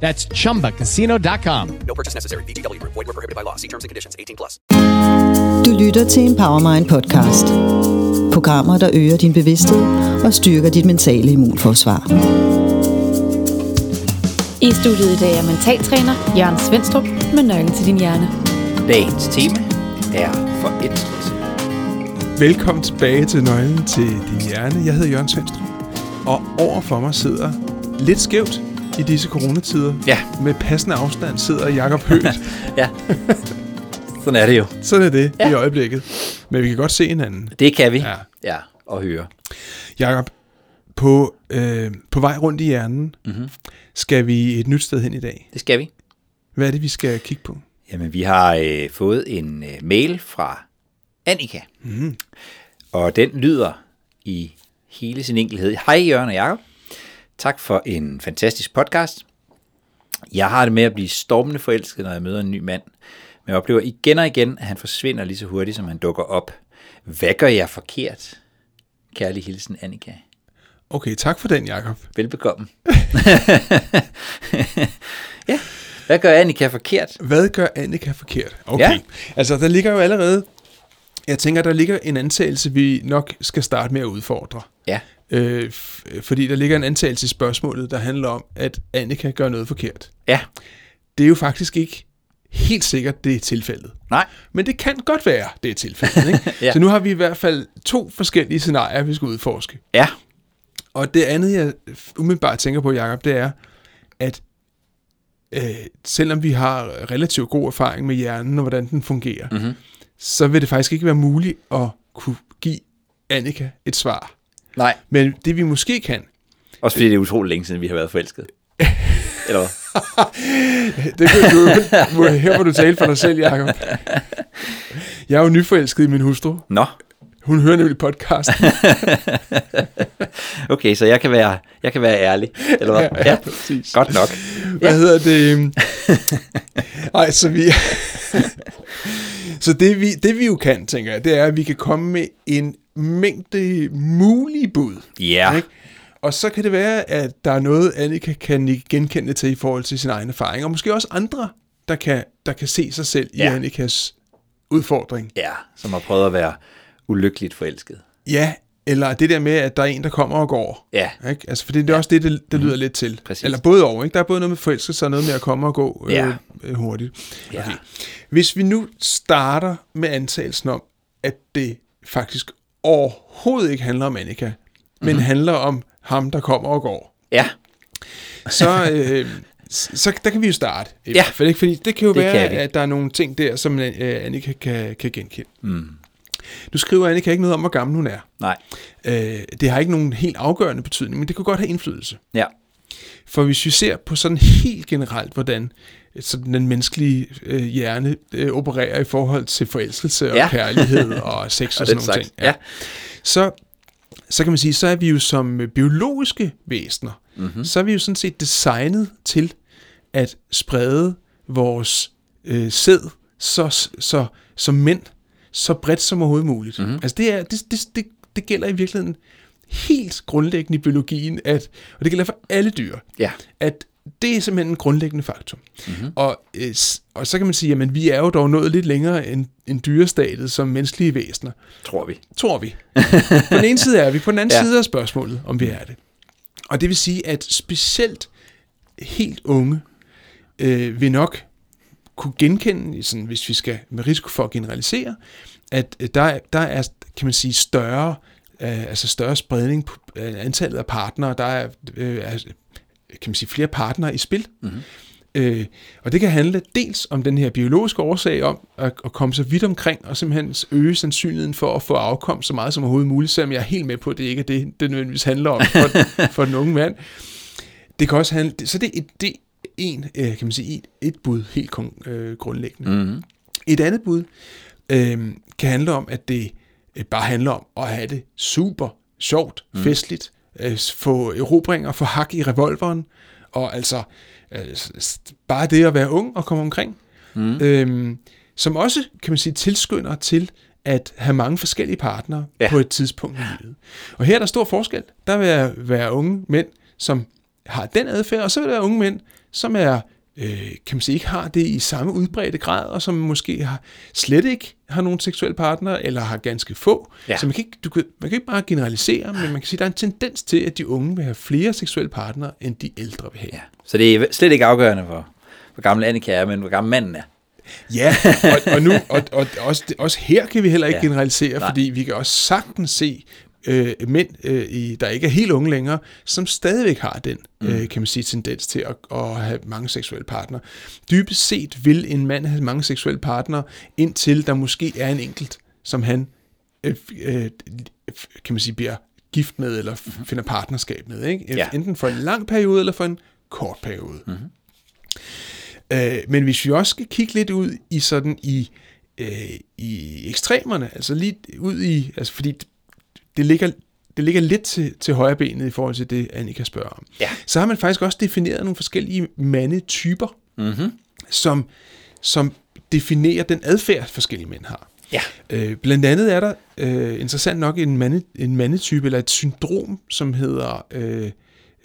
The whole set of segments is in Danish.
That's chumbacasino.com. No purchase necessary. VGW Group. Void were prohibited by law. See terms and conditions. 18 plus. Du lytter til en Powermind podcast. Programmer, der øger din bevidsthed og styrker dit mentale immunforsvar. I studiet i dag er mentaltræner Jørgen Svendstrup med nøglen til din hjerne. Dagens tema er forelskelse. Velkommen tilbage til Nøglen til din hjerne. Jeg hedder Jørgen Svendstrup, og over for mig sidder lidt skævt i disse coronatider. Ja. Med passende afstand sidder Jakob Høgh. Ja, sådan er det jo. Sådan er det ja. I øjeblikket. Men vi kan godt se hinanden. Det kan vi. Ja. ja og høre. Jakob, på, øh, på vej rundt i hjernen, Mhm. mm-hmm. skal vi et nyt sted hen i dag. Det skal vi. Hvad er det, vi skal kigge på? Jamen, vi har øh, fået en øh, mail fra Annika. Mm. Og den lyder i hele sin enkelhed. Hej Jørgen og Jacob. Tak for en fantastisk podcast. Jeg har det med at blive stormende forelsket, når jeg møder en ny mand. Men jeg oplever igen og igen, at han forsvinder lige så hurtigt, som han dukker op. Hvad gør jeg forkert? Kærlig hilsen, Annika. Okay, tak for den, Jakob. Velbekomme. ja, hvad gør Annika forkert? Hvad gør Annika forkert? Okay, Ja. altså der ligger jo allerede, jeg tænker, der ligger en antagelse, vi nok skal starte med at udfordre. Ja, Øh, fordi der ligger en antagelse i spørgsmålet, der handler om, at Annika gør noget forkert. ja, Det er jo faktisk ikke helt sikkert, det er tilfældet. nej, Men det kan godt være, det er tilfældet. Ikke? Ja. Så nu har vi i hvert fald to forskellige scenarier, vi skal udforske. ja, Og det andet, jeg umiddelbart tænker på, Jacob, det er, at øh, selvom vi har relativt god erfaring med hjernen og hvordan den fungerer, Mhm. mm-hmm. så vil det faktisk ikke være muligt at kunne give Annika et svar. Nej. Men det vi måske kan, Også fordi det er utroligt længe siden, vi har været forelsket. Eller hvad? det kan du, må- her må du tale for dig selv, Jacob. Jeg er jo nyforelsket i min hustru. Nå, Hun hører nemlig podcasten. okay, så jeg kan være, jeg kan være ærlig. Eller hvad? Ja, ja, præcis. Godt nok. Hvad ja. hedder det? Ej, så vi... så det vi, det vi jo kan, tænker jeg, det er, at vi kan komme med en mængde mulige bud. Ja, Ikke? Og så kan det være, at der er noget, Annika kan genkende til i forhold til sin egen erfaring, og måske også andre, der kan, der kan se sig selv ja. Ja. i Annikas udfordring. ja, som har prøvet at være ulykkeligt forelsket. Ja, eller det der med, at der er en, der kommer og går. Ja. Ikke? Altså, for det er også det, det, det lyder lidt til. Præcis. Eller både over, ikke? Der er både noget med forelskelse og noget med at komme og gå Ja. øh, øh, hurtigt. Ja. Hvis vi nu starter med antagelsen om, at det faktisk overhovedet ikke handler om Annika, men Mhm. handler om ham, der kommer og går, Ja, så, øh, så der kan vi jo starte. I Ja. hvert fald, ikke? Fordi det kan jo Det være, kan vi. at der er nogle ting der, som øh, Annika kan, kan genkende. Mm. Nu skriver Annika ikke noget om, hvor gammel hun er. nej. Øh, det har ikke nogen helt afgørende betydning, men det kunne godt have indflydelse. Ja, For hvis vi ser på sådan helt generelt, hvordan sådan den menneskelige øh, hjerne øh, opererer i forhold til forelskelse og Ja. kærlighed og sex og, Og sådan slags. ting. Ja. Så, så kan man sige, så er vi jo som øh, biologiske væsener, Mhm. mm-hmm. så er vi jo sådan set designet til at sprede vores øh, sæd så, så, som mænd så bredt som overhovedet muligt. Mhm. Mm-hmm. Altså det, er, det, det, det, det gælder i virkeligheden helt grundlæggende i biologien, at, og det gælder for alle dyr, ja, at det er simpelthen en grundlæggende faktum. Mm-hmm. Og, øh, og så kan man sige, at vi er jo dog nået lidt længere end, end dyrestatet som menneskelige væsener. tror vi. Tror vi. på den ene side er vi, på den anden ja. side er spørgsmålet, om vi er det. Og det vil sige, at specielt helt unge øh, vil nok kunne genkende, sådan, hvis vi skal med risiko for at generalisere, at øh, der, der er, kan man sige, større, øh, altså større spredning på øh, antallet af partnere. Der er, øh, er, kan man sige, flere partnere i spil. Mm-hmm. Øh, og det kan handle dels om den her biologiske årsag om at, at komme så vidt omkring og simpelthen øge sandsynligheden for at få afkom så meget som overhovedet muligt, selvom jeg er helt med på, at det ikke er det, det nødvendigvis handler om for, for den unge mand. Det kan også handle, så det er et, det en, øh, kan man sige, et, et bud helt kon, øh, grundlæggende. Mm-hmm. Et andet bud øh, kan handle om, at det øh, bare handler om at have det super sjovt, mm. festligt, øh, få erobringer, få hak i revolveren, og altså øh, bare det at være ung og komme omkring, mm. øh, som også, kan man sige, tilskynder til at have mange forskellige partnere ja. På et tidspunkt i livet. Og her er der stor forskel. Der vil være unge mænd, som har den adfærd, og så vil der være unge mænd, som er øh, kan man sige, ikke har det i samme udbredte grad, og som måske har, slet ikke har nogen seksuel partner, eller har ganske få. Ja. Så man kan, ikke, du kan, man kan ikke bare generalisere, men man kan sige, at der er en tendens til, at de unge vil have flere seksuelle partnere, end de ældre vil have. Ja. Så det er slet ikke afgørende for, hvor gammel Annika er, men hvor gammel manden er. Ja, og, og, nu, og, og også, også her kan vi heller ikke ja. Generalisere, Nej. fordi vi kan også sagtens se øh, mænd, øh, i, der ikke er helt unge længere, som stadigvæk har den, mm. øh, kan man sige, tendens til at, at have mange seksuelle partnere. Dybest set vil en mand have mange seksuelle partnere, indtil der måske er en enkelt, som han øh, øh, kan man sige, bliver gift med, eller f- finder partnerskab med. Ikke? Ja. Enten for en lang periode, eller for en kort periode. Mm-hmm. Øh, men hvis vi også skal kigge lidt ud i sådan i, øh, i ekstremerne, altså lige ud i, altså fordi det ligger, det ligger lidt til, til højre benet i forhold til det, Annika spørger om. Ja. Så har man faktisk også defineret nogle forskellige mandetyper, Mm-hmm. som, som definerer den adfærd, forskellige mænd har. Ja. Øh, blandt andet er der øh, interessant nok en, mande, en mandetype, eller et syndrom, som hedder øh,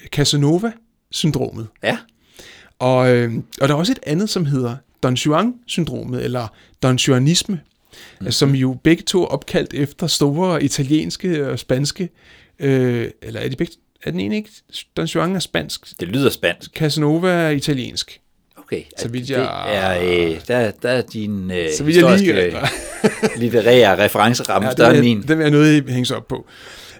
Casanova-syndromet. Ja. Og, øh, og der er også et andet, som hedder Don Juan-syndromet, eller Don Juanisme, mm. som jo begge to er opkaldt efter store italienske og spanske, øh, eller er, de begge, er den ene ikke? Don Juan er spansk, Det lyder spansk. Casanova er italiensk. Okay. Så vidt det jeg- er, øh, der, der er din øh, Så vidt jeg lige historiske, litterære referenceramme ja, større end er, min. den er noget, I hænge sig op på.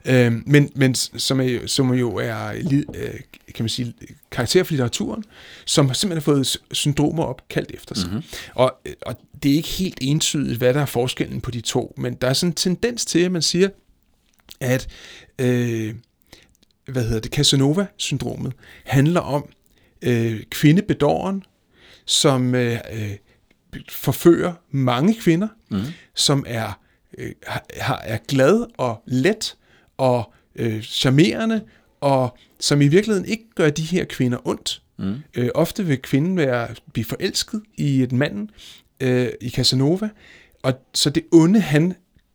Øhm, men, men som, er, som jo er øh, kan man sige, karakter for litteraturen, som simpelthen har fået s- syndromer opkaldt efter sig. Mm-hmm. Og, øh, og det er ikke helt entydigt, hvad der er forskellen på de to, men der er sådan en tendens til, at man siger, at øh, hvad hedder det, Casanova-syndromet handler om øh, kvindebedåren, som øh, øh, forfører mange kvinder, mm. som er, øh, har, er glad og let og øh, charmerende, og som i virkeligheden ikke gør de her kvinder ondt. Mm. Øh, ofte vil kvinden være, blive forelsket i et manden, øh, i Casanova, og så det onde han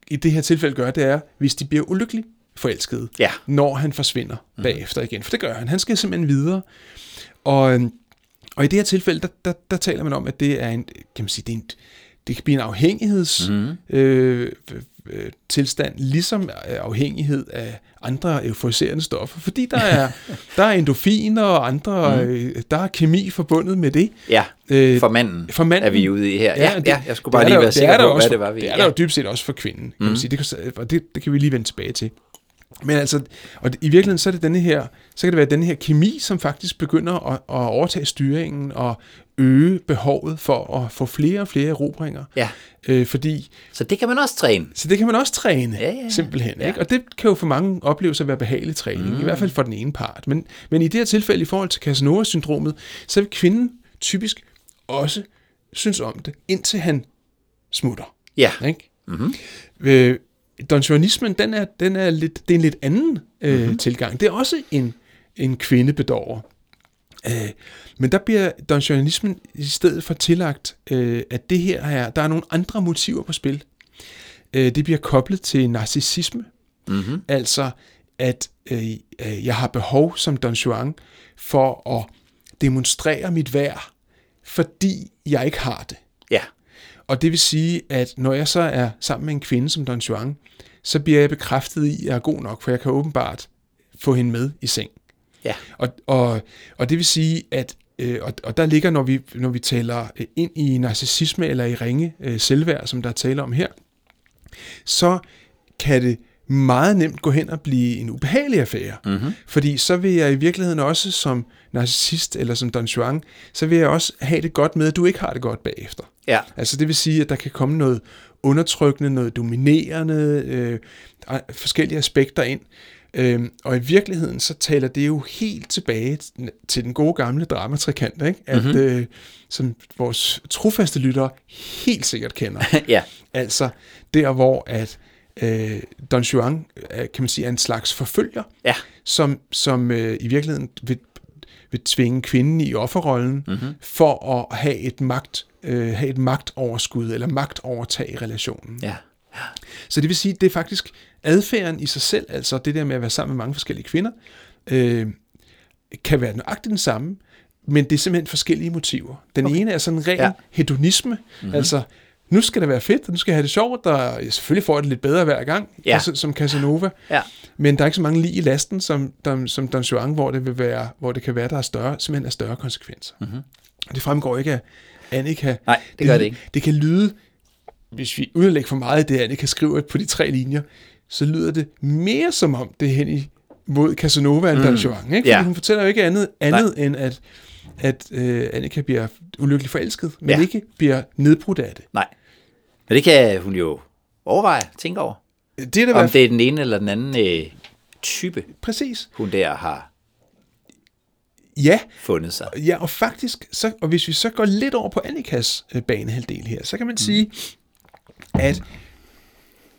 i det her tilfælde gør, det er, hvis de bliver ulykkelig forelskede, Ja. når han forsvinder mm. bagefter igen. For det gør han. Han skal simpelthen videre. Og, øhm, og i det her tilfælde, der, der, der taler man om, at det er en, kan man sige, det, er en, det kan blive en afhængighedstilstand, mm. øh, øh, tilstand, ligesom øh, afhængighed af andre euforiserende stoffer, fordi der er, der er endorfiner og andre, mm. øh, der er kemi forbundet med det. Ja, Øh, for manden, for manden er vi ude i her. Ja, ja, det- ja jeg skulle bare lige være sikker er på, også, hvad det var, vi... Det er ja. der jo dybt set også for kvinden, kan mm. man sige. Det, kan, og det, det kan vi lige vende tilbage til. Men altså, og i virkeligheden, så er det denne her, så kan det være denne her kemi, som faktisk begynder at, at overtage styringen og øge behovet for at få flere og flere erobringer. Ja. Øh, fordi, Så det kan man også træne. så det kan man også træne, Ja, ja, simpelthen. Ja. Ikke? Og det kan jo for mange opleves at være behagelig træning, mm. i hvert fald for den ene part. Men, men i det her tilfælde, i forhold til Casanova-syndromet, så vil kvinden typisk også synes om det, indtil han smutter. Ja. Ikke? Mm-hmm. Øh, Don Juanismen, den er, den er lidt, det er en lidt anden øh, mm-hmm. tilgang. Det er også en, en kvindebedårer. Øh, men der bliver Don Juanismen i stedet for tillagt, øh, at det her er, der er nogle andre motiver på spil. Øh, det bliver koblet til narcissisme. Mm-hmm. Altså, at øh, øh, jeg har behov som Don Juan for at demonstrere mit værd, fordi jeg ikke har det. Ja. Og det vil sige, at når jeg så er sammen med en kvinde som Don Juan, så bliver jeg bekræftet i, at jeg er god nok, for jeg kan åbenbart få hende med i seng. Ja. Og, og, og det vil sige, at øh, og, og der ligger, når vi, når vi taler øh, ind i narcissisme eller i ringe øh, selvværd, som der er tale om her, så kan det meget nemt gå hen og blive en ubehagelig affære. Mm-hmm. Fordi så vil jeg i virkeligheden også som narcissist eller som Don Juan, så vil jeg også have det godt med, at du ikke har det godt bagefter. Ja. Altså det vil sige, at der kan komme noget undertrykkende, noget dominerende, øh, forskellige aspekter ind, Øhm, og i virkeligheden, så taler det jo helt tilbage til den gode gamle dramatrikant, ikke? At, mm-hmm. øh, som vores trofaste lyttere helt sikkert kender. ja. Altså der, hvor at øh, Don Juan, øh, kan man sige, er en slags forfølger, Ja. som, som øh, i virkeligheden vil, vil tvinge kvinden i offerrollen mm-hmm. for at have et magt øh, have et magtoverskud eller magtovertag i relationen. Ja. Så det vil sige, det er faktisk adfærden i sig selv, altså det der med at være sammen med mange forskellige kvinder, øh, kan være nøjagtigt den samme, men det er simpelthen forskellige motiver. Den okay. ene er sådan en ren Ja. hedonisme, mm-hmm. altså nu skal det være fedt, og nu skal jeg have det sjovt, og jeg selvfølgelig får jeg det lidt bedre hver gang, Ja. Cas- som Casanova, Ja. men der er ikke så mange lige i lasten, som, som, som Don Juan, hvor det, vil være, hvor det kan være, der er større, simpelthen er større konsekvenser. Mm-hmm. Det fremgår ikke af Annika. Nej, det gør det ikke. Det kan lyde, hvis vi lægge for meget af det, Annika skriver på de tre linjer, så lyder det mere som om det er hen i mod Casanova end mm. Juan. Ikke? Fordi Ja. hun fortæller jo ikke andet, andet end, at, at øh, Annika bliver ulykkelig forelsket, men Ja. ikke bliver nedbrudt af det. Nej. Men det kan hun jo overveje, tænke over. Det er i Om det er den ene eller den anden øh, type, præcis. hun der har Ja, fundet sig. Ja, og faktisk, så, og hvis vi så går lidt over på Annikas øh, banehalvdel her, så kan man mm. sige, at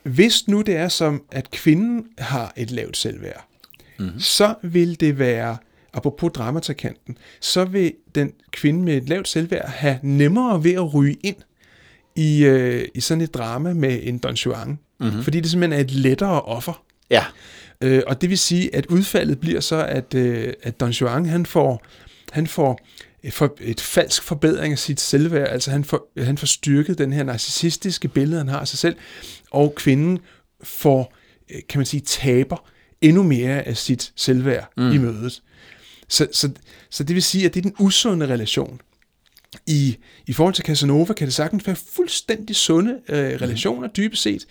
hvis nu det er som, at kvinden har et lavt selvværd, mm. så vil det være, apropos dramatrakanten, så vil den kvinde med et lavt selvværd have nemmere ved at ryge ind i, øh, i sådan et drama med en Don Juan, mm-hmm. fordi det simpelthen er et lettere offer. Ja. Øh, og det vil sige, at udfaldet bliver så, at, øh, at Don Juan, han får, han får et, for, et falsk forbedring af sit selvværd, altså han får, han får styrket den her narcissistiske billede, han har af sig selv, og kvinden får, øh, kan man sige, taber endnu mere af sit selvværd mm. i mødet. Så, så, så det vil sige, at det er den usunde relation. I, I forhold til Casanova kan det sagtens være fuldstændig sunde øh, relationer, dybest set,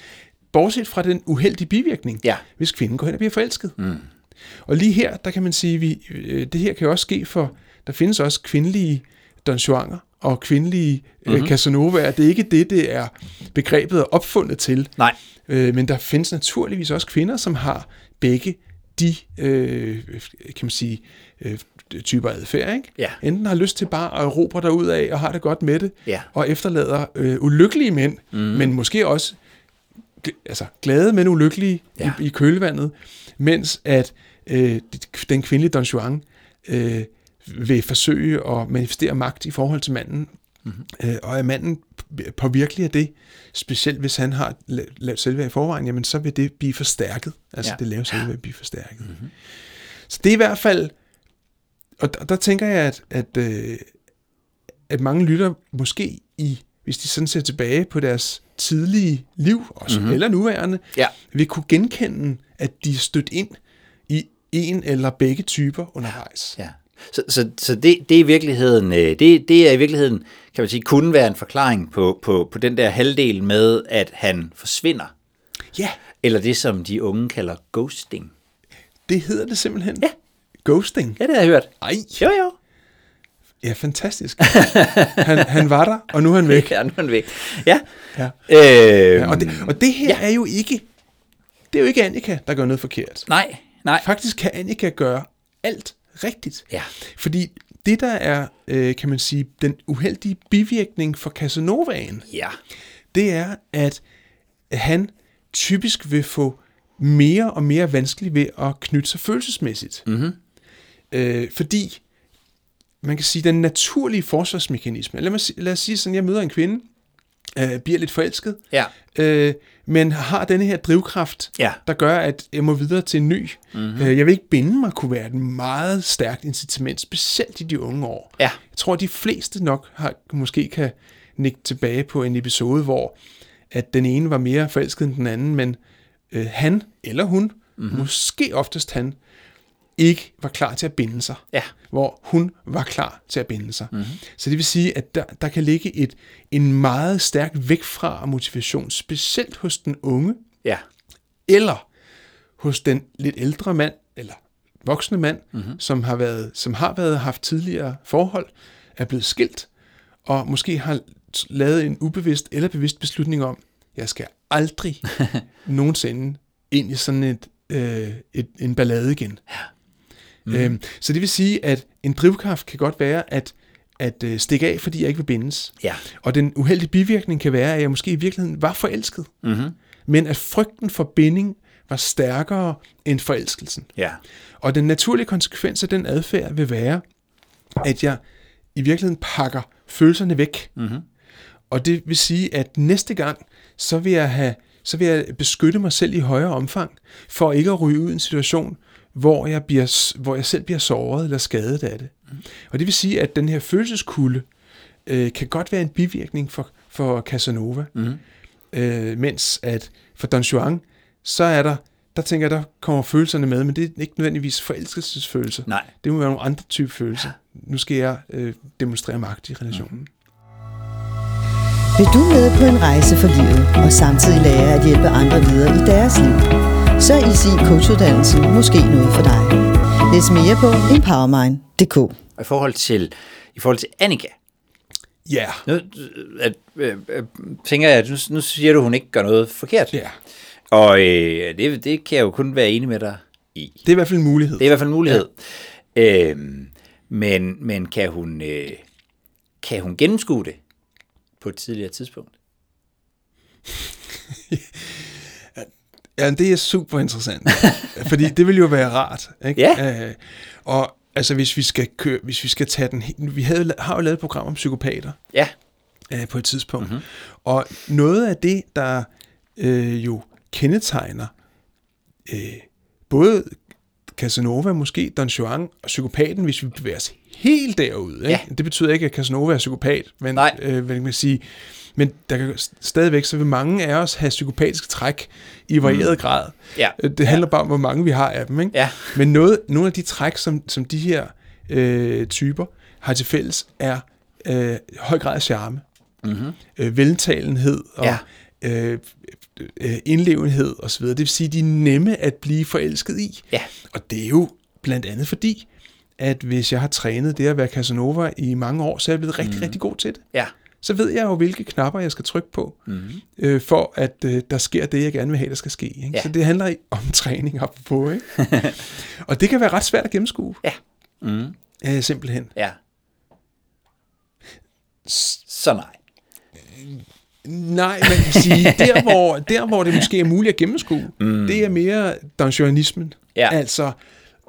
bortset fra den uheldige bivirkning, Ja. hvis kvinden går hen og bliver forelsket. Mm. Og lige her, der kan man sige, vi, øh, det her kan jo også ske for, der findes også kvindelige Don Juaner og kvindelige mm-hmm. øh, Casanovaer. Det er ikke det, det er begrebet er opfundet til. Nej. Øh, men der findes naturligvis også kvinder, som har begge de, øh, kan man sige, øh, typer adfærd. Ikke? Ja. Enten har lyst til bare at erobre derud af og har det godt med det, Ja. og efterlader øh, ulykkelige mænd, mm. men måske også altså, glade, men ulykkelige ja. i, i kølvandet, mens at øh, den kvindelige Don Juan øh, vil forsøge at manifestere magt i forhold til manden, mm-hmm. øh, og er manden påvirkelig af det, specielt hvis han har la- lavt selvværd i forvejen, jamen så vil det blive forstærket, altså Ja. ja. det lave selvværd blive forstærket. Mm-hmm. Så det er i hvert fald, og der, der tænker jeg, at, at, øh, at mange lytter måske i, hvis de sådan ser tilbage på deres tidlige liv, også, mm-hmm. eller nuværende, Ja. vil kunne genkende, at de er stødt ind i en eller begge typer undervejs. Ja. Så, så, så det, det, er i virkeligheden, øh, det, det er i virkeligheden, kan man sige, kunne være en forklaring på, på, på den der halvdel med, at han forsvinder. Ja, Eller det, som de unge kalder ghosting. det hedder det simpelthen. Ja. Ghosting. Ja, det har jeg hørt. Ej, Jo, jo. ja, fantastisk. han, han var der, og nu er han væk. Ja, nu er han væk. Ja. Ja. Øh, Ja, og, det, og det her ja. er jo ikke, det er jo ikke Annika, der gør noget forkert. Nej, nej. Faktisk kan Annika gøre alt rigtigt. Ja. Fordi det, der er, øh, kan man sige, den uheldige bivirkning for Casanovaen, Ja. det er, at han typisk vil få mere og mere vanskeligt ved at knytte sig følelsesmæssigt. Mm-hmm. Øh, fordi, man kan sige, den naturlige forsvarsmekanisme, lad, mig, lad os sige sådan, jeg møder en kvinde, øh, bliver lidt forelsket, Ja. øh, men har denne her drivkraft, Ja. der gør, at jeg må videre til en ny. Mm-hmm. Øh, jeg vil ikke binde mig, kunne være et meget stærkt incitament, specielt i de unge år. Ja. Jeg tror, at de fleste nok har, måske kan nikke tilbage på en episode, hvor at den ene var mere forelsket end den anden, men øh, han eller hun, mm-hmm. måske oftest han, ikke var klar til at binde sig. Ja. Hvor hun var klar til at binde sig. Mm-hmm. Så det vil sige, at der, der kan ligge et, en meget stærk væk fra motivation, specielt hos den unge, Ja. eller hos den lidt ældre mand, eller voksne mand, mm-hmm. som har været, som har været haft tidligere forhold, er blevet skilt, og måske har lavet en ubevidst eller bevidst beslutning om, jeg skal aldrig nogensinde ind i sådan et øh, et, en ballade igen. Ja. Mm. Øhm, så det vil sige, at en drivkraft kan godt være at, at øh, stikke af, fordi jeg ikke vil bindes. Ja. Og den uheldige bivirkning kan være, at jeg måske i virkeligheden var forelsket. Mm-hmm. Men at frygten for binding var stærkere end forelskelsen. Ja. Og den naturlige konsekvens af den adfærd vil være, at jeg i virkeligheden pakker følelserne væk. Mm-hmm. Og det vil sige, at næste gang, så vil jeg have så vil jeg beskytte mig selv i højere omfang, for ikke at ryge ud i en situation, hvor jeg, bliver, hvor jeg selv bliver såret eller skadet af det. Mm. Og det vil sige, at den her følelseskulde øh, kan godt være en bivirkning for, for Casanova, Mm-hmm. øh, mens at for Don Juan, så er der, der tænker jeg, der kommer følelserne med, men det er ikke nødvendigvis forelskelsesfølelser. Nej. Det må være nogle andre typer følelser. Nu skal jeg øh, demonstrere magt i relationen. Mm. Vil du med på en rejse for livet og samtidig lære at hjælpe andre videre i deres liv? Så er Easy Coachuddannelsen måske noget for dig. Læs mere på empowermind.dk. Og i forhold til, i forhold til Annika, Ja, nu øh, at, øh, øh, tænker jeg, at nu, nu siger du, at hun ikke gør noget forkert. ja. Og øh, det, det kan jeg jo kun være enig med dig i. Det er i hvert fald en mulighed. Det er i hvert fald en mulighed. Ja. Øhm, men men kan, hun, øh, kan hun gennemskue det på et tidligere tidspunkt? Ja, det er super interessant. fordi det vil jo være rart. Ikke? Ja. Øh, og altså, hvis vi skal køre, hvis vi skal tage den... Vi havde, har jo lavet et program om psykopater Ja. øh, på et tidspunkt. Mm-hmm. Og noget af det, der øh, jo kendetegner øh, både Casanova, måske Don Juan og psykopaten, hvis vi bevæger os helt derud. Ikke? Ja. Det betyder ikke, at Casanova er psykopat, men, Nej. øh, hvad kan man sige, men der kan stadigvæk, så vil mange af os have psykopatiske træk i varieret mm. grad. Ja. Øh, Det handler bare om, hvor mange vi har af dem. Ikke? Ja. Men noget, nogle af de træk, som, som de her øh, typer har til fælles, er øh, høj grad af charme, Mm-hmm. øh, veltalenhed og Ja. øh, øh, indlevenhed osv. Det vil sige, de er nemme at blive forelsket i. Ja. Og det er jo blandt andet fordi, at hvis jeg har trænet det at være Casanova i mange år, så er jeg blevet rigtig, mm. rigtig god til det. Ja. Så ved jeg jo, hvilke knapper jeg skal trykke på, Mm-hmm. øh, for at øh, der sker det, jeg gerne vil have, der skal ske. Ikke? Ja. Så det handler om træning apropos. Ikke? og det kan være ret svært at gennemskue, Ja. Mm. øh, simpelthen. Ja. Så nej. Nej, man kan sige, der hvor, der hvor det måske er muligt at gennemskue, mm. det er mere donjonismen. Ja. Altså,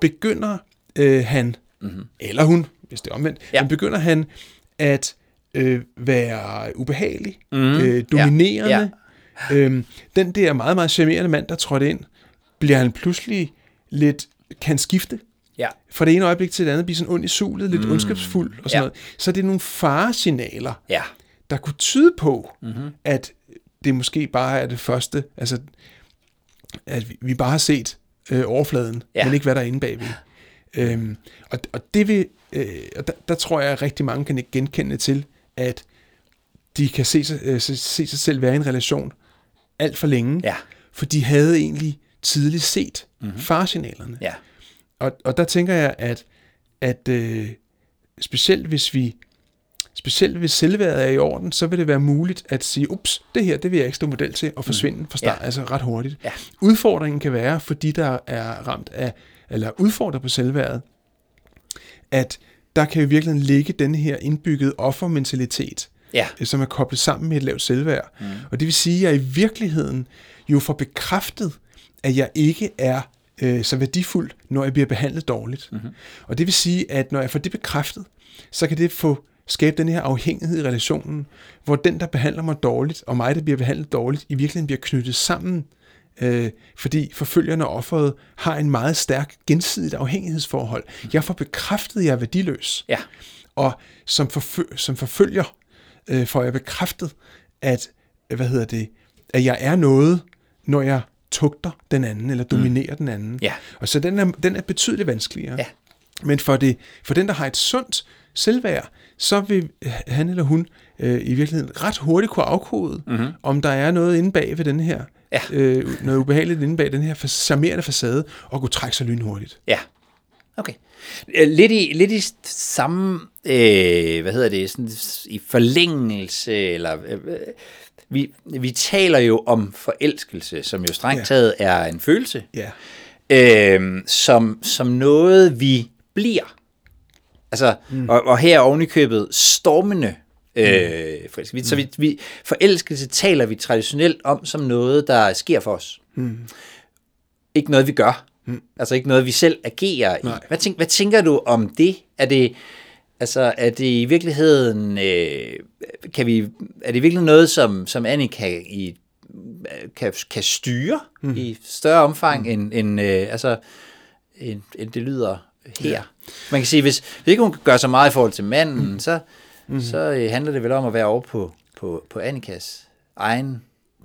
begynder øh, han, mm-hmm. eller hun, hvis det er omvendt, Ja. men begynder han at øh, være ubehagelig, mm. øh, dominerende. Ja. Ja. Øhm, den der meget, meget charmerende mand, der trådte ind, bliver han pludselig lidt, kan skifte Ja. fra det ene øjeblik til det andet, blive sådan ond i sulet, lidt mm. ondskabsfuld og sådan Ja. noget. Så det er nogle faresignaler, Ja. Der kunne tyde på, Mhm. mm-hmm. at det måske bare er det første, altså at vi, vi bare har set øh, overfladen, Ja. men ikke hvad der er inde bagved. Øhm, og, og det vil, øh, og der, der tror jeg, at rigtig mange kan ikke genkende til, at de kan se sig, øh, se, se sig selv være i en relation alt for længe, Ja. for de havde egentlig tidligt set mm-hmm. faresignalerne. Ja. Og, og der tænker jeg, at, at øh, specielt hvis vi specielt hvis selvværdet er i orden, så vil det være muligt at sige, ups, det her, det vil jeg ikke stå model til, og forsvinde fra start, Ja. altså ret hurtigt. Ja. Udfordringen kan være, for de, der er ramt af, eller udfordret på selvværdet, at der kan i virkeligheden ligge den her indbyggede offermentalitet, Ja. som er koblet sammen med et lavt selvværd. Mm. Og det vil sige, at jeg i virkeligheden jo får bekræftet, at jeg ikke er øh, så værdifuld, når jeg bliver behandlet dårligt. Mm-hmm. Og det vil sige, at når jeg får det bekræftet, så kan det få skabe den her afhængighed i relationen, hvor den, der behandler mig dårligt, og mig, der bliver behandlet dårligt, i virkeligheden bliver knyttet sammen, øh, fordi forfølgerne og offeret har en meget stærk gensidigt afhængighedsforhold. Jeg får bekræftet, at jeg er værdiløs. Ja. Og som, forfø- som forfølger øh, får jeg bekræftet, at, hvad hedder det, at jeg er noget, når jeg tugter den anden, eller dominerer mm. den anden. Ja. Og så den er, den er betydeligt vanskeligere. Ja. Men for, det, for den, der har et sundt selvværd, så vil han eller hun øh, i virkeligheden ret hurtigt kunne afkode, mm-hmm. om der er noget inde bag ved den her, Ja. øh, noget ubehageligt inde bag den her charmerende facade, og kunne trække sig lynhurtigt. Ja. Okay. Øh, Lidt i, lidt i samme, øh, hvad hedder det, sådan i forlængelse, eller øh, øh, vi, vi taler jo om forelskelse, som jo strengt Ja. taget er en følelse. Ja. øh, som, som noget, vi bliver. Altså, mm. og, og her oven i købet stormende øh, forelskelse. Vi, Så vi, vi, forelskelse taler vi traditionelt om som noget, der sker for os. Mm. Ikke noget, vi gør. Mm. Altså ikke noget, vi selv agerer i. Hvad, tænk, hvad tænker du om det? Er det, altså, er det i virkeligheden, øh, kan vi, er det i virkeligheden noget, som, som Annie kan, i, kan, kan styre mm. i større omfang, mm. end, end, øh, altså, end, end det lyder her? Ja. Man kan sige, hvis, hvis ikke hun kan gøre så meget i forhold til manden, mm. så, mm. så øh, handler det vel om at være over på, på, på Annikas egen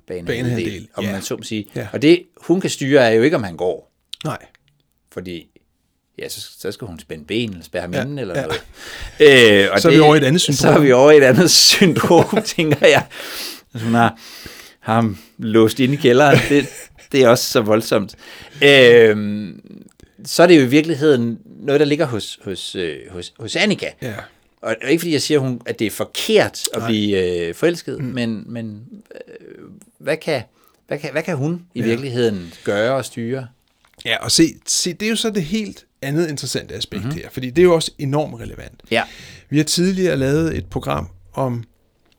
banehalvdel, Banehalvdel, om ja. man så må sige. Ja. Og det, hun kan styre, er jo ikke, om han går. Nej. Fordi ja, så, så skal hun spænde ben, eller spærre Ja, inde, eller ja. noget. Øh, og Så er vi over i et andet syndrom. Så er vi over i et andet syndrom, tænker jeg. Altså, hun har ham låst inde i kælderen. Det, det er også så voldsomt. Øh, så er det jo i virkeligheden noget, der ligger hos, hos, øh, hos, hos Annika. Ja. Og og ikke fordi jeg siger, hun, at det er forkert at Nej. blive øh, forelsket, mm. men, men øh, hvad, kan, hvad, kan, hvad kan hun i ja. virkeligheden gøre og styre? Ja, og se, se, det er jo så det helt andet interessante aspekt mm-hmm. her, fordi det er jo også enormt relevant. Ja. Vi har tidligere lavet et program om,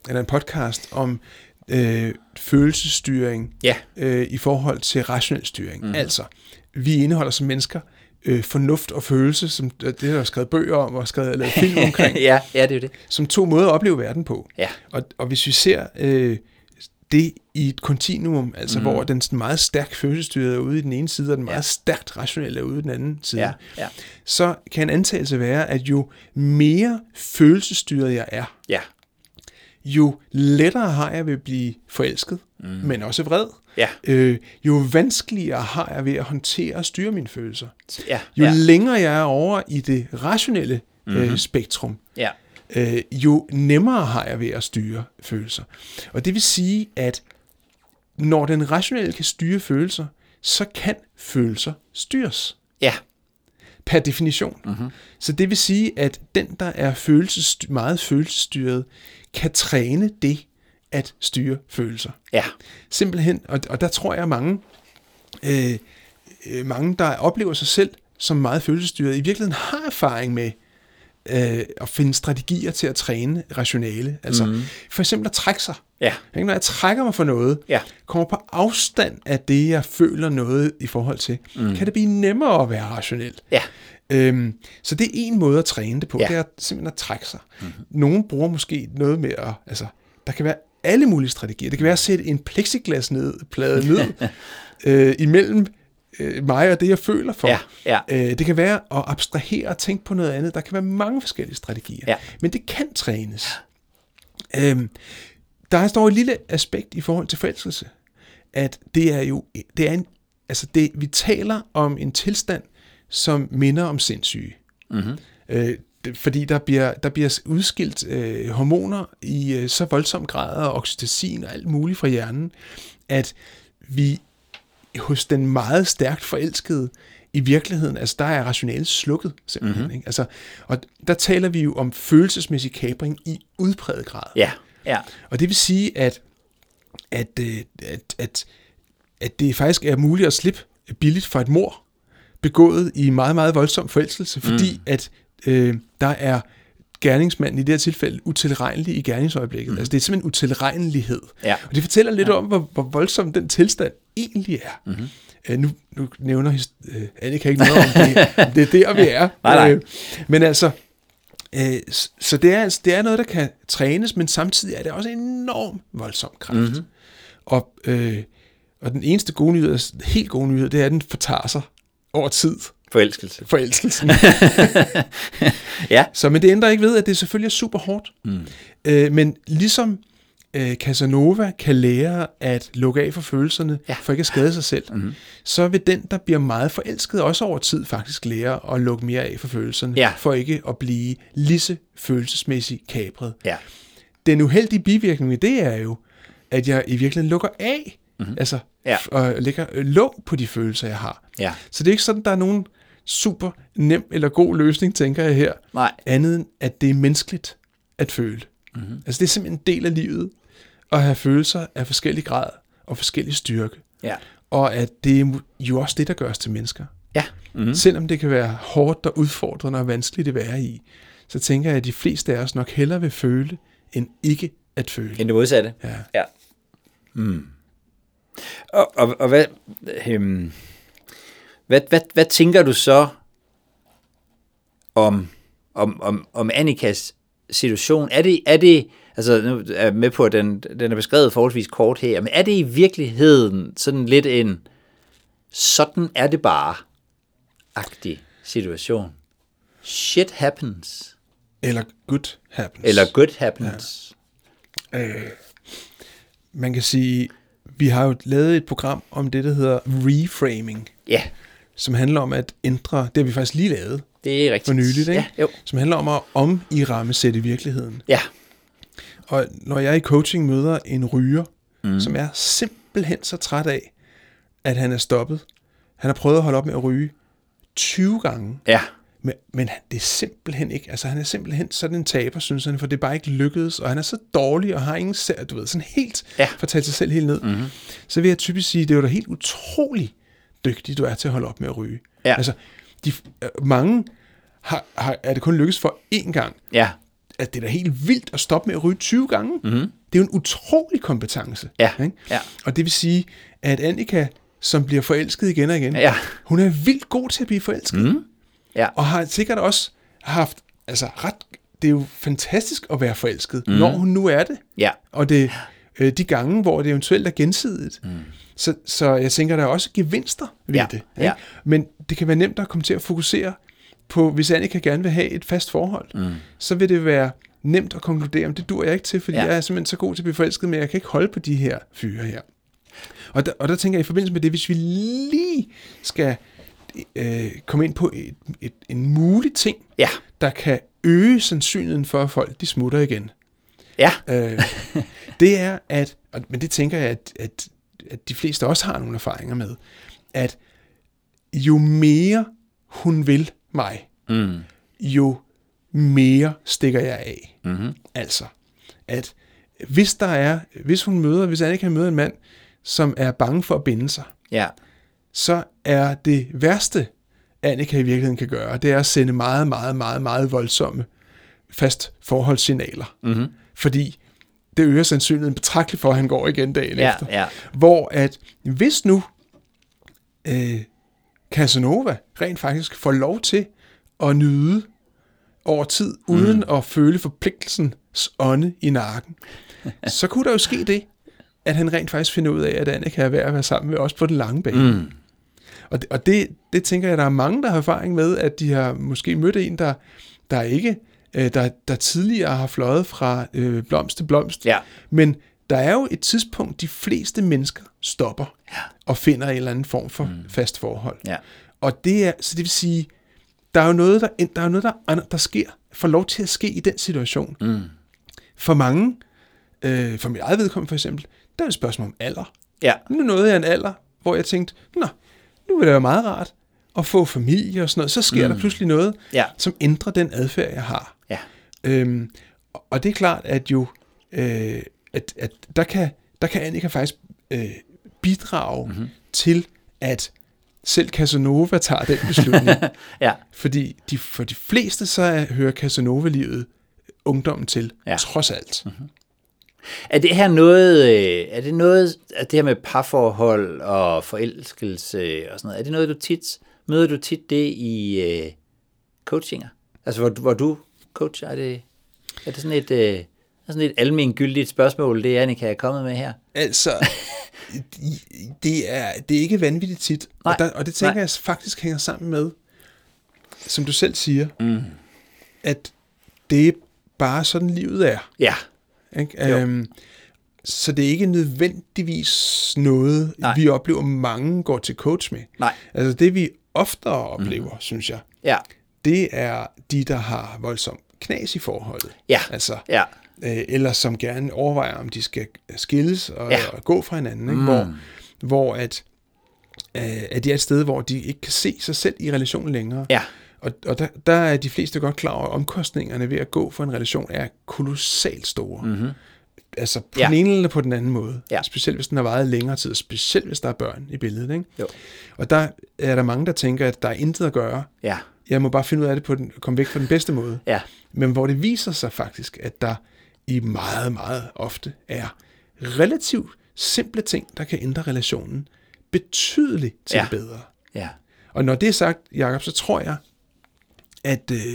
eller en podcast om øh, følelsesstyring Ja. øh, i forhold til rationel styring. Mm. Altså, vi indeholder som mennesker øh, fornuft og følelse, som øh, det er der skrevet bøger om og skrevet lavet film omkring, ja, ja, det er det. som to måder at opleve verden på. Ja. Og, og hvis vi ser øh, det i et kontinuum, altså mm. hvor den sådan meget stærkt følelsesstyrede er ude i den ene side, og den meget Ja. stærkt rationelle er ude i den anden side, Ja, ja. så kan en antagelse være, at jo mere følelsesstyret jeg er, Ja, jo lettere har jeg ved at blive forelsket, mm. men også vred. Ja. Øh, jo vanskeligere har jeg ved at håndtere og styre mine følelser. ja, Jo ja, længere jeg er over i det rationelle mm-hmm. øh, spektrum, ja, øh, jo nemmere har jeg ved at styre følelser. Og det vil sige, at når den rationelle kan styre følelser, så kan følelser styres ja, per definition. Mhm. Mm-hmm. Så det vil sige, at den, der er følelses, meget følelsesstyret, kan træne det at styre følelser. ja, Simpelthen, og, og der tror jeg mange, øh, øh, mange, der oplever sig selv som meget følelsesstyret, i virkeligheden har erfaring med øh, at finde strategier til at træne rationale. Altså mm. for eksempel at trække sig. ja? Når jeg trækker mig for noget, Ja. kommer på afstand af det, jeg føler noget i forhold til, mm. kan det blive nemmere at være rationel. ja, Øhm, så det er en måde at træne det på, Ja. det er simpelthen at trække sig. Mm-hmm. Nogle bruger måske noget med at, altså, der kan være alle mulige strategier. Det kan være at sætte en plexiglas ned, plade ned, øh, imellem øh, mig og det, jeg føler for. Ja, ja. Øh, det kan være at abstrahere og tænke på noget andet. Der kan være mange forskellige strategier. Ja. Men det kan trænes. Øhm, der står et lille aspekt i forhold til forelskelse, at det er jo, det er en, altså det, vi taler om en tilstand, som minder om sindssyge. Mm-hmm. Øh, fordi der bliver, der bliver udskilt øh, hormoner i øh, så voldsom grad, og oxytocin og alt muligt fra hjernen, at vi hos den meget stærkt forelskede, i virkeligheden, altså der er rationalet slukket simpelthen. Mm-hmm. Ikke? Altså, og der taler vi jo om følelsesmæssig kabring i udpræget grad. ja, ja, Og det vil sige, at, at, øh, at, at, at det faktisk er muligt at slippe billigt fra et mor, begået i meget, meget voldsom forelskelse, fordi mm. at øh, der er gerningsmanden i det her tilfælde utilregnelig i gerningsøjeblikket. Mm. Altså det er simpelthen utilregnelighed. Ja. Og det fortæller lidt ja. om, hvor, hvor voldsom den tilstand egentlig er. Mm-hmm. Øh, nu, nu nævner øh, Annika ikke noget om det. det er der, vi er. Nej, nej. Øh, men altså, øh, så det er, altså- det er noget, der kan trænes, men samtidig er det også en enorm voldsom kraft. Mm-hmm. Og, øh, og den eneste gode nyhed, helt gode nyhed, det er, at den fortager sig over tid. forelskelse. Forelskelsen. Ja, Så, men det ændrer ikke ved, at det selvfølgelig er super hårdt. Mm. Øh, men ligesom øh, Casanova kan lære at lukke af for følelserne, Ja. for ikke at skade sig selv, mm. så vil den, der bliver meget forelsket, også over tid faktisk lære at lukke mere af for følelserne, Ja. for ikke at blive lige så følelsesmæssigt kabret. ja, Den uheldige bivirkning det er jo, at jeg i virkeligheden lukker af, mm-hmm. altså Ja. og lægger øh, låg på de følelser, jeg har. ja, Så det er ikke sådan, der er nogen super nem eller god løsning, tænker jeg her. Nej. Andet end, at det er menneskeligt at føle. Mhm. Mm-hmm. Altså det er simpelthen en del af livet, at have følelser af forskellig grad og forskellig styrke. ja, og at det er jo også det, der gør os til mennesker. Ja. Mm. Selvom det kan være hårdt og udfordrende og vanskeligt at være i, så tænker jeg, at de fleste af os nok hellere vil føle, end ikke at føle. End det modsatte. Ja. ja. Mm. Og, og, og hvad, øhm, hvad, hvad, hvad tænker du så om, om, om, om Annikas situation? Er det, er det, altså nu er jeg med på, at den, den er beskrevet forholdsvis kort her, men er det i virkeligheden sådan lidt en, sådan er det bare, agtig situation? Shit happens. Eller good happens. Eller good happens. Man kan sige, vi har jo lavet et program om det, der hedder reframing, Ja, som handler om at ændre, det har vi faktisk lige lavet det er rigtigt. for nyligt, ikke? Ja, jo. som handler om at om i rammesætte virkeligheden. Ja, Og når jeg i coaching møder en ryger, mm. som er simpelthen så træt af, at han er stoppet. Han har prøvet at holde op med at ryge 20 gange, ja, men, men han- det er simpelthen ikke, altså han er simpelthen sådan en taber, synes han, for det er bare ikke lykkedes, og han er så dårlig, og har ingen sær, du ved, sådan helt, Ja. for at tage sig selv helt ned. Mm-hmm. Så vil jeg typisk sige, det er jo da helt utrolig dygtig, du er til at holde op med at ryge. Ja. Altså, de, øh, mange har, har, er det kun lykkes for én gang, ja, at det er da helt vildt at stoppe med at ryge 20 gange. Mm-hmm. Det er jo en utrolig kompetence. Ja, Ikke? ja. Og det vil sige, at Annika, som bliver forelsket igen og igen, Ja. hun er vildt god til at blive forelsket. Mm. ja, Og har sikkert også haft, altså ret, det er jo fantastisk at være forelsket, mm. når hun nu er det. ja, Og det, øh, de gange, hvor det eventuelt er gensidigt. Mm. Så, så jeg tænker, der er også gevinster ved Ja, det. Ikke? ja. Men det kan være nemt at komme til at fokusere på, hvis Annika gerne vil have et fast forhold, mm. så vil det være nemt at konkludere, om det dur jeg ikke til, fordi Ja. jeg er simpelthen så god til at blive forelsket, men jeg kan ikke holde på de her fyre her. Og der, og der tænker jeg, i forbindelse med det, hvis vi lige skal øh, komme ind på et, et, en mulig ting, ja, der kan øge sandsynligheden for, at folk de smutter igen, ja, øh, det er, at, men det tænker jeg, at, at, at de fleste også har nogle erfaringer med, at jo mere hun vil mig, mm. jo mere stikker jeg af. Mm-hmm. Altså, at hvis der er, hvis hun møder, hvis Annika møder en mand, som er bange for at binde sig, ja, så er det værste, Annika i virkeligheden kan gøre, det er at sende meget, meget, meget, meget voldsomme fast forholdssignaler. Mm-hmm. Fordi det øger sandsynligheden betragteligt for, at han går igen dagen ja, efter. ja, Hvor at hvis nu øh, Casanova rent faktisk får lov til at nyde over tid, uden mm. at føle forpligtelsens ånde i nakken, så kunne der jo ske det, at han rent faktisk finder ud af, at Annika er værd at være sammen med, også på den lange bane. Mm. Og, det, og det, det tænker jeg, der er mange, der har erfaring med, at de har måske mødt en, der, der ikke, øh, der, der tidligere har fløjet fra øh, blomst til blomst. Ja. Men der er jo et tidspunkt, de fleste mennesker stopper ja. og finder en eller anden form for mm. fast forhold. ja, Og det er, så det vil sige, der er jo noget, der, der, er noget, der, der sker, får lov til at ske i den situation. Mm. For mange, øh, for mit eget vedkommende for eksempel, der er et spørgsmål om alder. ja, Nu nåede jeg en alder, hvor jeg tænkte, nå, nu vil det være meget rart at få familie og sådan noget. Så sker mm. der pludselig noget, Ja. som ændrer den adfærd, jeg har. Øhm, og det er klart, at jo, øh, at, at der, kan, der kan Annika faktisk øh, bidrage mm-hmm. til, at selv Casanova tager den beslutning. ja, Fordi de, for de fleste, så er, hører Casanova-livet ungdommen til, Ja. trods alt. Mm-hmm. Er det her noget, øh, er det noget, at det her med parforhold og forelskelse og sådan noget, er det noget, du tit, møder du tit det i øh, coachinger? Altså, hvor, hvor du coacher, er det, er det sådan et, øh, er sådan et almengyldigt spørgsmål, det Annika er kommet med her? Altså, det er, det er ikke vanvittigt tit. Nej, og, der, og det tænker nej. jeg faktisk hænger sammen med, som du selv siger, mm. at det er bare sådan, livet er. Ja, Ikke? Øhm, så det er ikke nødvendigvis noget. Nej. vi oplever, mange går til coach med. Nej. Altså det, vi oftere oplever, mm. synes jeg, ja, det er de, der har voldsom knas i forholdet. Ja. Altså, ja, øh, eller som gerne overvejer, om de skal skilles og, Ja. og gå fra hinanden. Ikke? Hvor, hvor at, øh, at de er et sted, hvor de ikke kan se sig selv i relationen længere. ja, Og, og der, der er de fleste godt klar over, at omkostningerne ved at gå for en relation er kolossalt store. Mm-hmm. altså på Ja. den ene eller på den anden måde. Ja. Specielt hvis den har varet i længere tid, specielt hvis der er børn i billedet. Ikke? Jo. Og der er der mange, der tænker, at der er intet at gøre. Ja, Jeg må bare finde ud af det på den, komme væk fra den bedste måde. ja, Men hvor det viser sig faktisk, at der i meget, meget ofte er relativt simple ting, der kan ændre relationen betydeligt til Ja. det bedre. ja. Og når det er sagt, Jacob, så tror jeg, at, øh,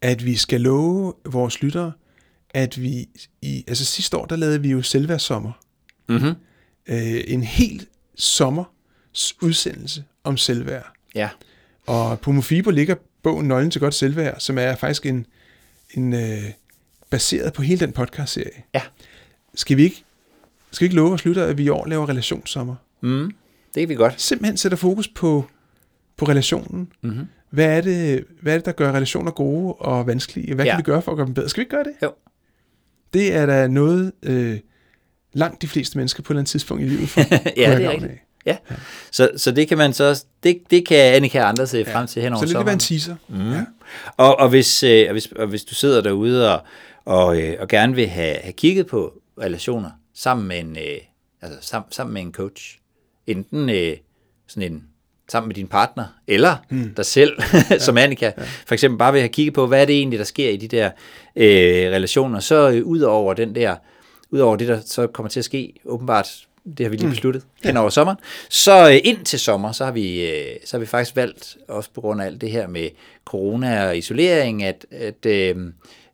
at vi skal love vores lyttere, at vi i, altså sidste år, der lavede vi jo selvværdssommer. Mm-hmm. Øh, en hel sommers udsendelse om selvværd. Ja, Og på Mofibo ligger bogen Nøglen til godt selvværd, som er faktisk en, en øh, baseret på hele den podcast-serie. ja. Skal vi ikke, skal vi ikke love os lyttere, at vi i år laver relationssommer? Mm, det kan vi godt. Simpelthen sætter fokus på, på relationen. Mm-hmm. Hvad er, det, hvad er det, der gør relationer gode og vanskelige? Hvad Ja. ja. kan vi gøre for at gøre dem bedre? Skal vi ikke gøre det? Jo. Det er da noget, øh, langt de fleste mennesker på et eller andet tidspunkt i livet får. ja, det er rigtigt. Ja. Så, så det kan man så, det, det kan Annika og andre se frem til hen over Så det vil være sommeren. en teaser. Mm. Ja. Og, og, hvis, øh, og, hvis, og hvis du sidder derude og, og, øh, og gerne vil have, have kigget på relationer sammen med en, øh, altså sammen, sammen med en coach, enten øh, sådan en sammen med din partner, eller hmm. dig selv, som Annika, for eksempel bare vil have kigget på, hvad er det egentlig, der sker i de der øh, relationer, så øh, ud over den der, ud over det, der så kommer til at ske, åbenbart, det har vi lige besluttet, hen over sommeren, så øh, ind til sommer, så har, vi, øh, så har vi faktisk valgt, også på grund af alt det her med corona og isolering, at, at, øh,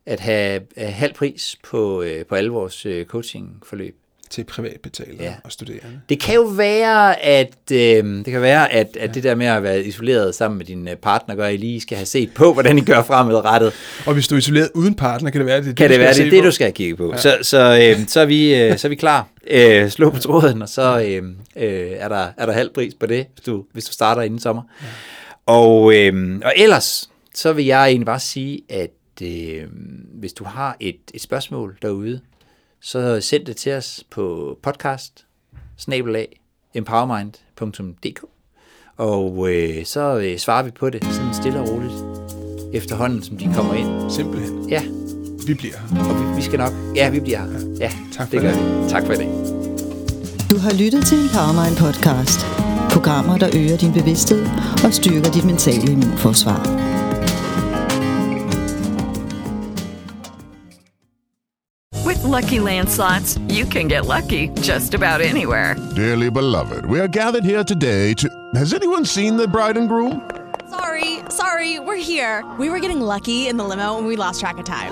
at have, halv pris på, øh, på alle vores øh, coachingforløb. Til privatbetalere Ja. ja. og studerende. Det kan jo være, at øh, det kan være, at, at det der med at være isoleret sammen med din partner, gør, at I lige skal have set på, hvordan I gør fremadrettet. Og hvis du er isoleret uden partner, kan det være, at det er Kan du det være, det det, du skal kigge på. Ja. Så, så, øh, så, er vi, øh, så er vi klar. Øh, slå på tråden, og så øh, øh, er, der, er der halv pris på det, hvis du, hvis du starter inden sommer. Ja. Og, øh, og ellers, så vil jeg egentlig bare sige, at øh, hvis du har et, et spørgsmål derude, så send det til os på podcast snabelag empowermind.dk og øh, så øh, svarer vi på det sådan stille og roligt efterhånden, som de kommer ind. Simpelthen. Ja, Vi bliver her. og vi, vi skal nok... Ja, vi bliver her. Ja, Tak for det gør det. vi. Tak for i dag. Du har lyttet til en Powermind podcast. Programmer, der øger din bevidsthed og styrker dit mentale immunforsvar. With Lucky Land slots, you can get lucky just about anywhere. Dearly beloved, we are gathered here today to. Has anyone seen the bride and groom? Sorry, sorry, we're here. We were getting lucky in the limo and we lost track of time.